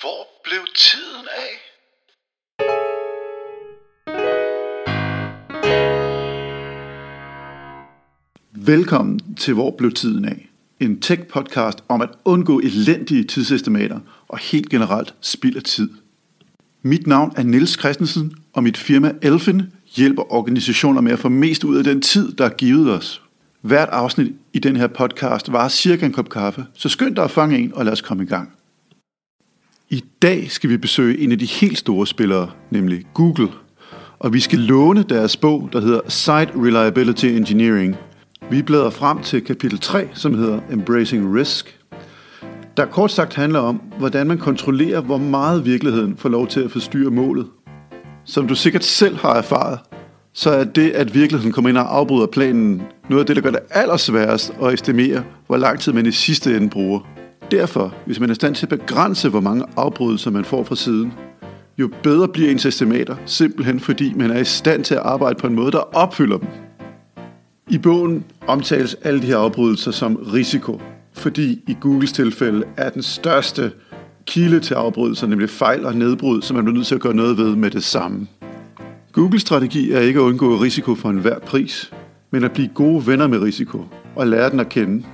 Hvor blev tiden af? Velkommen til Hvor blev tiden af? En tech-podcast om at undgå elendige tidsestimater og helt generelt spild af tid. Mit navn er Niels Christensen, og mit firma Elfin hjælper organisationer med at få mest ud af den tid, der er givet os. Hvert afsnit i den her podcast var cirka en kop kaffe, så skynd dig at fange en, og lad os komme i gang. I dag skal vi besøge en af de helt store spillere, nemlig Google. Og vi skal låne deres bog, der hedder Site Reliability Engineering. Vi bladrer frem til kapitel 3, som hedder Embracing Risk. Der kort sagt handler om, hvordan man kontrollerer, hvor meget virkeligheden får lov til at forstyrre målet. Som du sikkert selv har erfaret, så er det, at virkeligheden kommer ind og afbryder planen, noget af det, der gør det allersværest at estimere, hvor lang tid man i sidste ende bruger. Derfor, hvis man er i stand til at begrænse, hvor mange afbrydelser man får fra siden, jo bedre bliver ens estimater, simpelthen fordi man er i stand til at arbejde på en måde, der opfylder dem. I bogen omtales alle de her afbrydelser som risiko, fordi i Googles tilfælde er den største kilde til afbrydelser, nemlig fejl og nedbrud, som man bliver nødt til at gøre noget ved med det samme. Googles strategi er ikke at undgå risiko for enhver pris, men at blive gode venner med risiko og lære den at kende.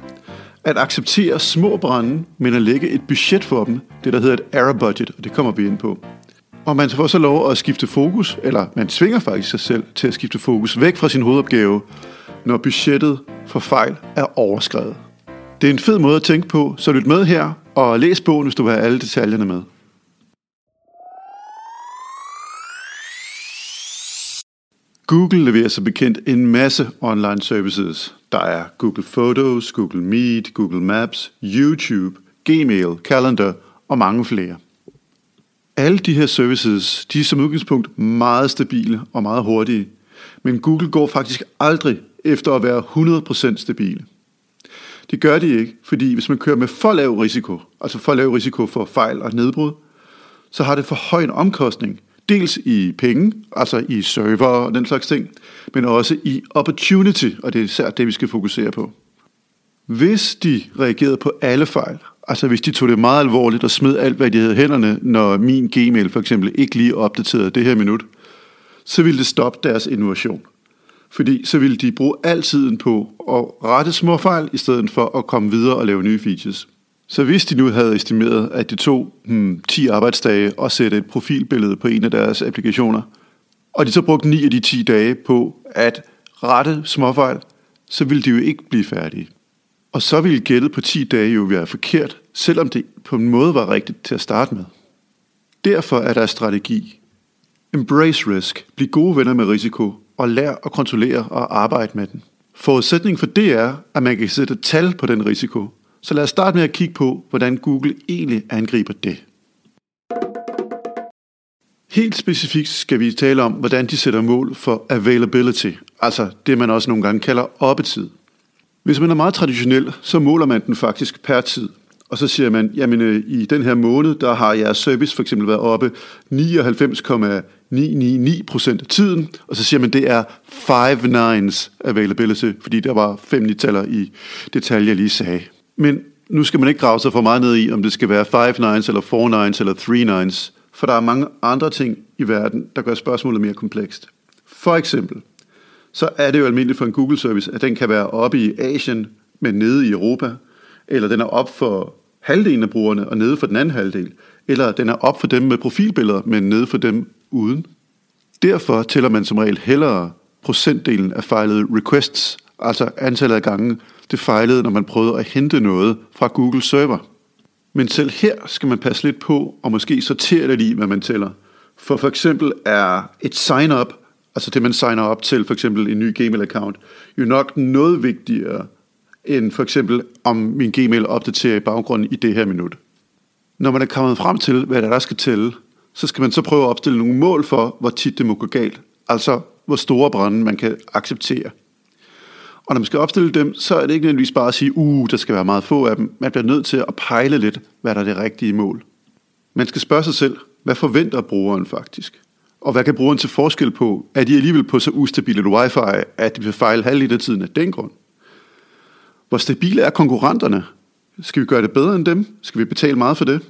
At acceptere små brænde, men at lægge et budget for dem, det der hedder et error budget, og det kommer vi ind på. Og man får så lov at skifte fokus, eller man tvinger faktisk sig selv til at skifte fokus væk fra sin hovedopgave, når budgettet for fejl er overskrevet. Det er en fed måde at tænke på, så lyt med her og læs bogen, hvis du vil have alle detaljerne med. Google leverer så bekendt en masse online services. Der er Google Photos, Google Meet, Google Maps, YouTube, Gmail, Calendar og mange flere. Alle de her services, de er som udgangspunkt meget stabile og meget hurtige, men Google går faktisk aldrig efter at være 100% stabile. Det gør de ikke, fordi hvis man kører med for lav risiko, altså for lav risiko for fejl og nedbrud, så har det for høj en omkostning – Dels i penge, altså i server og den slags ting, men også i opportunity, og det er især det, vi skal fokusere på. Hvis de reagerede på alle fejl, altså hvis de tog det meget alvorligt og smed alt, hvad de havde hænderne, når min Gmail for eksempel ikke lige opdaterede det her minut, så ville det stoppe deres innovation. Fordi så ville de bruge al tiden på at rette små fejl, i stedet for at komme videre og lave nye features. Så hvis de nu havde estimeret, at det tog hmm, 10 arbejdsdage at sætte et profilbillede på en af deres applikationer, og de så brugte 9 af de 10 dage på at rette småfejl, så ville de jo ikke blive færdige. Og så ville gættet på 10 dage jo være forkert, selvom det på en måde var rigtigt til at starte med. Derfor er der strategi. Embrace risk. Bliv gode venner med risiko, og lær at kontrollere og arbejde med den. Forudsætningen for det er, at man kan sætte tal på den risiko, så lad os starte med at kigge på, hvordan Google egentlig angriber det. Helt specifikt skal vi tale om, hvordan de sætter mål for availability, altså det man også nogle gange kalder oppetid. Hvis man er meget traditionel, så måler man den faktisk per tid. Og så siger man, jamen øh, i den her måned, der har jeres service for eksempel været oppe 99,999% af tiden, og så siger man, det er five nines availability, fordi der var fem nitaller i detaljer, jeg lige sagde. Men nu skal man ikke grave sig for meget ned i, om det skal være 5 nines, eller 4 nines, eller 3 nines, for der er mange andre ting i verden, der gør spørgsmålet mere komplekst. For eksempel, så er det jo almindeligt for en Google-service, at den kan være oppe i Asien, men nede i Europa, eller den er op for halvdelen af brugerne og nede for den anden halvdel, eller den er op for dem med profilbilleder, men nede for dem uden. Derfor tæller man som regel hellere procentdelen af fejlede requests, altså antallet af gange, det fejlede, når man prøvede at hente noget fra Google server. Men selv her skal man passe lidt på, og måske sortere lidt i, hvad man tæller. For for eksempel er et sign-up, altså det man signer op til, for eksempel en ny Gmail-account, jo nok noget vigtigere end for eksempel, om min Gmail opdaterer i baggrunden i det her minut. Når man er kommet frem til, hvad der, der skal tælle, så skal man så prøve at opstille nogle mål for, hvor tit det må gå galt. Altså, hvor store brænde man kan acceptere. Og når man skal opstille dem, så er det ikke nødvendigvis bare at sige, uh, der skal være meget få af dem. Man bliver nødt til at pejle lidt, hvad der er det rigtige mål. Man skal spørge sig selv, hvad forventer brugeren faktisk? Og hvad kan brugeren til forskel på? Er de alligevel på så ustabilt et wifi, at de vil fejle halvdelen af tiden af den grund? Hvor stabile er konkurrenterne? Skal vi gøre det bedre end dem? Skal vi betale meget for det?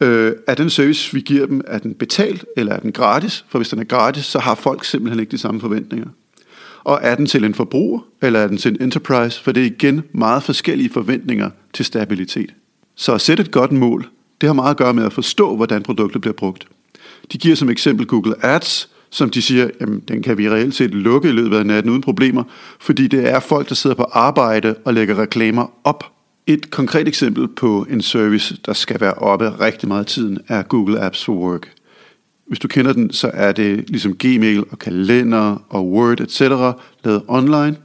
Øh, er den service, vi giver dem, er den betalt, eller er den gratis? For hvis den er gratis, så har folk simpelthen ikke de samme forventninger. Og er den til en forbruger, eller er den til en enterprise? For det er igen meget forskellige forventninger til stabilitet. Så at sætte et godt mål, det har meget at gøre med at forstå, hvordan produktet bliver brugt. De giver som eksempel Google Ads, som de siger, jamen, den kan vi reelt set lukke i løbet af natten uden problemer, fordi det er folk, der sidder på arbejde og lægger reklamer op. Et konkret eksempel på en service, der skal være oppe rigtig meget tiden, er Google Apps for Work. Hvis du kender den, så er det ligesom Gmail og kalender og Word etc. lavet online.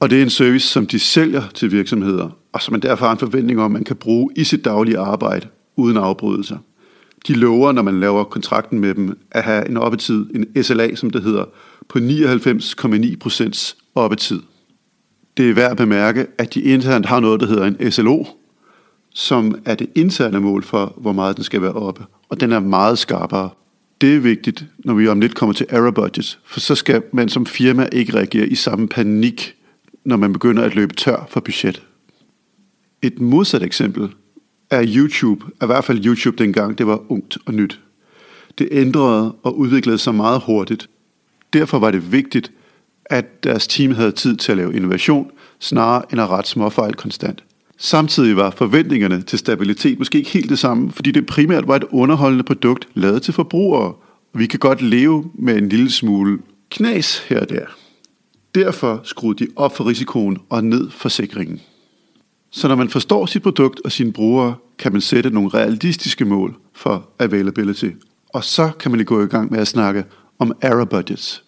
Og det er en service, som de sælger til virksomheder, og som man derfor har en forventning om, man kan bruge i sit daglige arbejde uden afbrydelser. De lover, når man laver kontrakten med dem, at have en oppetid, en SLA, som det hedder, på 99,9% oppetid. Det er værd at bemærke, at de internt har noget, der hedder en SLO, som er det interne mål for, hvor meget den skal være oppe. Og den er meget skarpere. Det er vigtigt, når vi om lidt kommer til error budgets, for så skal man som firma ikke reagere i samme panik, når man begynder at løbe tør for budget. Et modsat eksempel er YouTube, i hvert fald YouTube dengang, det var ungt og nyt. Det ændrede og udviklede sig meget hurtigt. Derfor var det vigtigt, at deres team havde tid til at lave innovation, snarere end at rette småfejl konstant. Samtidig var forventningerne til stabilitet måske ikke helt det samme, fordi det primært var et underholdende produkt lavet til forbrugere. Vi kan godt leve med en lille smule knas her og der. Derfor skruede de op for risikoen og ned for sikringen. Så når man forstår sit produkt og sine brugere, kan man sætte nogle realistiske mål for availability. Og så kan man lige gå i gang med at snakke om error budgets.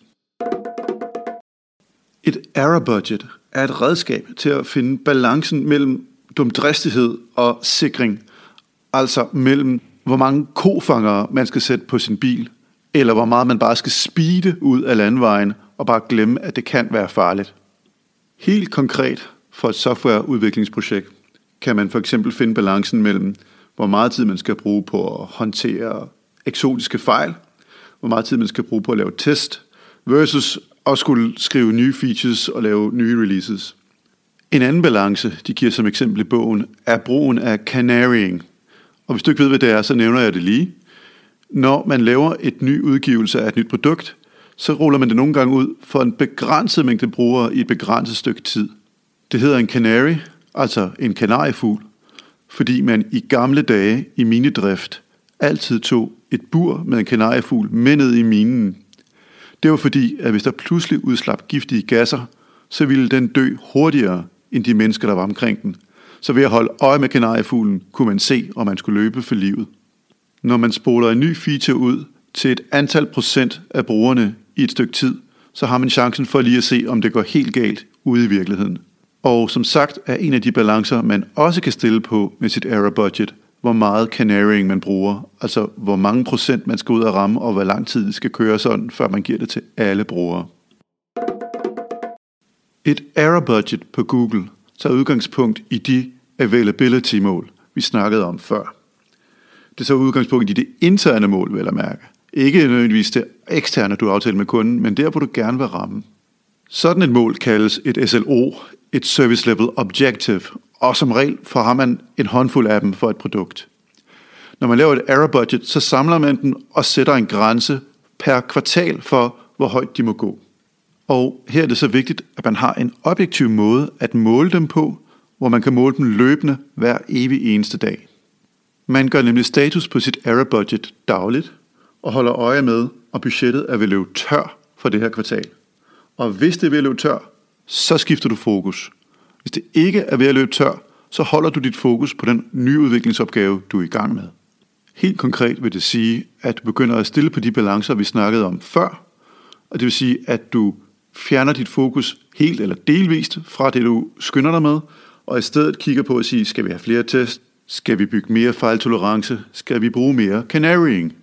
Et error budget er et redskab til at finde balancen mellem dumdristighed og sikring. Altså mellem, hvor mange kofangere man skal sætte på sin bil, eller hvor meget man bare skal speede ud af landvejen og bare glemme, at det kan være farligt. Helt konkret for et softwareudviklingsprojekt kan man for eksempel finde balancen mellem, hvor meget tid man skal bruge på at håndtere eksotiske fejl, hvor meget tid man skal bruge på at lave test, versus at skulle skrive nye features og lave nye releases. En anden balance, de giver som eksempel i bogen, er brugen af canarying. Og hvis du ikke ved, hvad det er, så nævner jeg det lige. Når man laver et ny udgivelse af et nyt produkt, så ruller man det nogle gange ud for en begrænset mængde brugere i et begrænset stykke tid. Det hedder en canary, altså en kanariefugl, fordi man i gamle dage i minedrift altid tog et bur med en kanariefugl med ned i minen. Det var fordi, at hvis der pludselig udslap giftige gasser, så ville den dø hurtigere end de mennesker, der var omkring den. Så ved at holde øje med kanariefuglen, kunne man se, om man skulle løbe for livet. Når man spoler en ny feature ud til et antal procent af brugerne i et stykke tid, så har man chancen for lige at se, om det går helt galt ude i virkeligheden. Og som sagt er en af de balancer, man også kan stille på med sit error budget, hvor meget canarying man bruger, altså hvor mange procent man skal ud og ramme, og hvor lang tid det skal køre sådan, før man giver det til alle brugere. Et error budget på Google tager udgangspunkt i de availability-mål, vi snakkede om før. Det tager udgangspunkt i det interne mål, vel at mærke. Ikke nødvendigvis det eksterne, du aftaler med kunden, men der, hvor du gerne vil ramme. Sådan et mål kaldes et SLO, et Service Level Objective, og som regel får har man en håndfuld af dem for et produkt. Når man laver et error budget, så samler man den og sætter en grænse per kvartal for, hvor højt de må gå. Og her er det så vigtigt, at man har en objektiv måde at måle dem på, hvor man kan måle dem løbende hver evig eneste dag. Man gør nemlig status på sit error budget dagligt, og holder øje med, om budgettet er ved at løbe tør for det her kvartal. Og hvis det er ved at løbe tør, så skifter du fokus. Hvis det ikke er ved at løbe tør, så holder du dit fokus på den nye udviklingsopgave, du er i gang med. Helt konkret vil det sige, at du begynder at stille på de balancer, vi snakkede om før, og det vil sige, at du fjerner dit fokus helt eller delvist fra det, du skynder dig med, og i stedet kigger på at sige, skal vi have flere test? Skal vi bygge mere fejltolerance? Skal vi bruge mere canarying?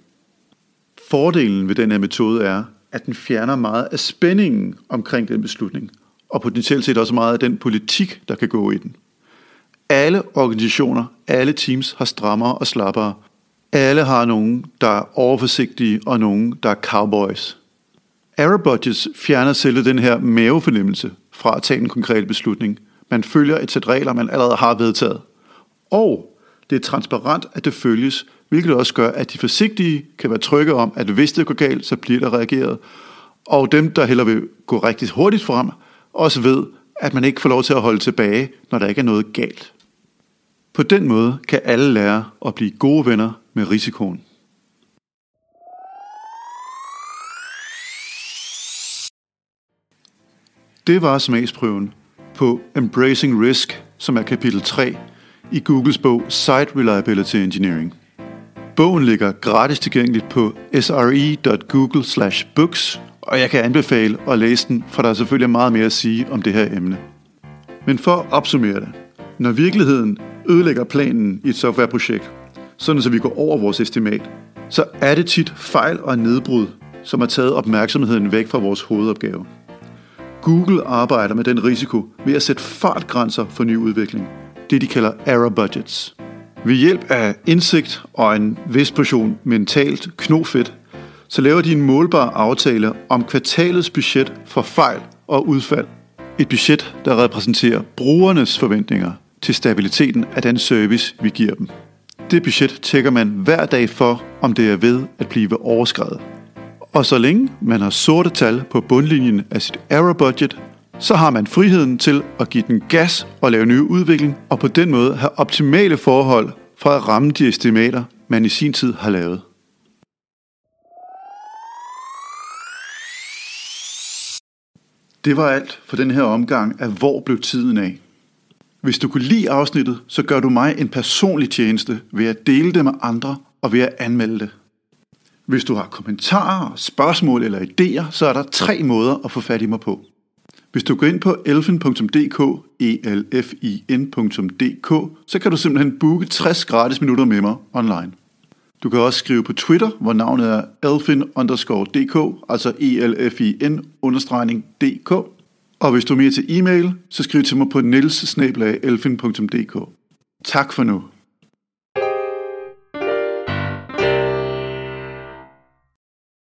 Fordelen ved den her metode er, at den fjerner meget af spændingen omkring den beslutning, og potentielt set også meget af den politik, der kan gå i den. Alle organisationer, alle teams har strammere og slappere. Alle har nogen, der er overforsigtige, og nogen, der er cowboys. Error fjerner selv den her mavefornemmelse fra at tage en konkret beslutning. Man følger et sæt regler, man allerede har vedtaget. Og det er transparent, at det følges, hvilket også gør, at de forsigtige kan være trygge om, at hvis det går galt, så bliver der reageret. Og dem, der heller vil gå rigtig hurtigt frem, også ved, at man ikke får lov til at holde tilbage, når der ikke er noget galt. På den måde kan alle lære at blive gode venner med risikoen. Det var smagsprøven på Embracing Risk, som er kapitel 3 i Googles bog Site Reliability Engineering. Bogen ligger gratis tilgængeligt på sre.google/books, og jeg kan anbefale at læse den, for der er selvfølgelig meget mere at sige om det her emne. Men for at opsummere det. Når virkeligheden ødelægger planen i et softwareprojekt, sådan så vi går over vores estimat, så er det tit fejl og nedbrud, som har taget opmærksomheden væk fra vores hovedopgave. Google arbejder med den risiko ved at sætte fartgrænser for ny udvikling, det de kalder error budgets. Ved hjælp af indsigt og en vis portion mentalt knofedt, så laver de en målbar aftale om kvartalets budget for fejl og udfald. Et budget, der repræsenterer brugernes forventninger til stabiliteten af den service, vi giver dem. Det budget tjekker man hver dag for, om det er ved at blive overskrevet. Og så længe man har sorte tal på bundlinjen af sit error budget, så har man friheden til at give den gas og lave ny udvikling, og på den måde have optimale forhold for at ramme de estimater, man i sin tid har lavet. Det var alt for den her omgang af Hvor blev tiden af? Hvis du kunne lide afsnittet, så gør du mig en personlig tjeneste ved at dele det med andre og ved at anmelde det. Hvis du har kommentarer, spørgsmål eller idéer, så er der tre måder at få fat i mig på. Hvis du går ind på elfin.dk, elfin.dk, så kan du simpelthen booke 60 gratis minutter med mig online. Du kan også skrive på Twitter, hvor navnet er elfin underscore dk, altså elfin understregning dk. Og hvis du er mere til e-mail, så skriv til mig på nils Tak for nu.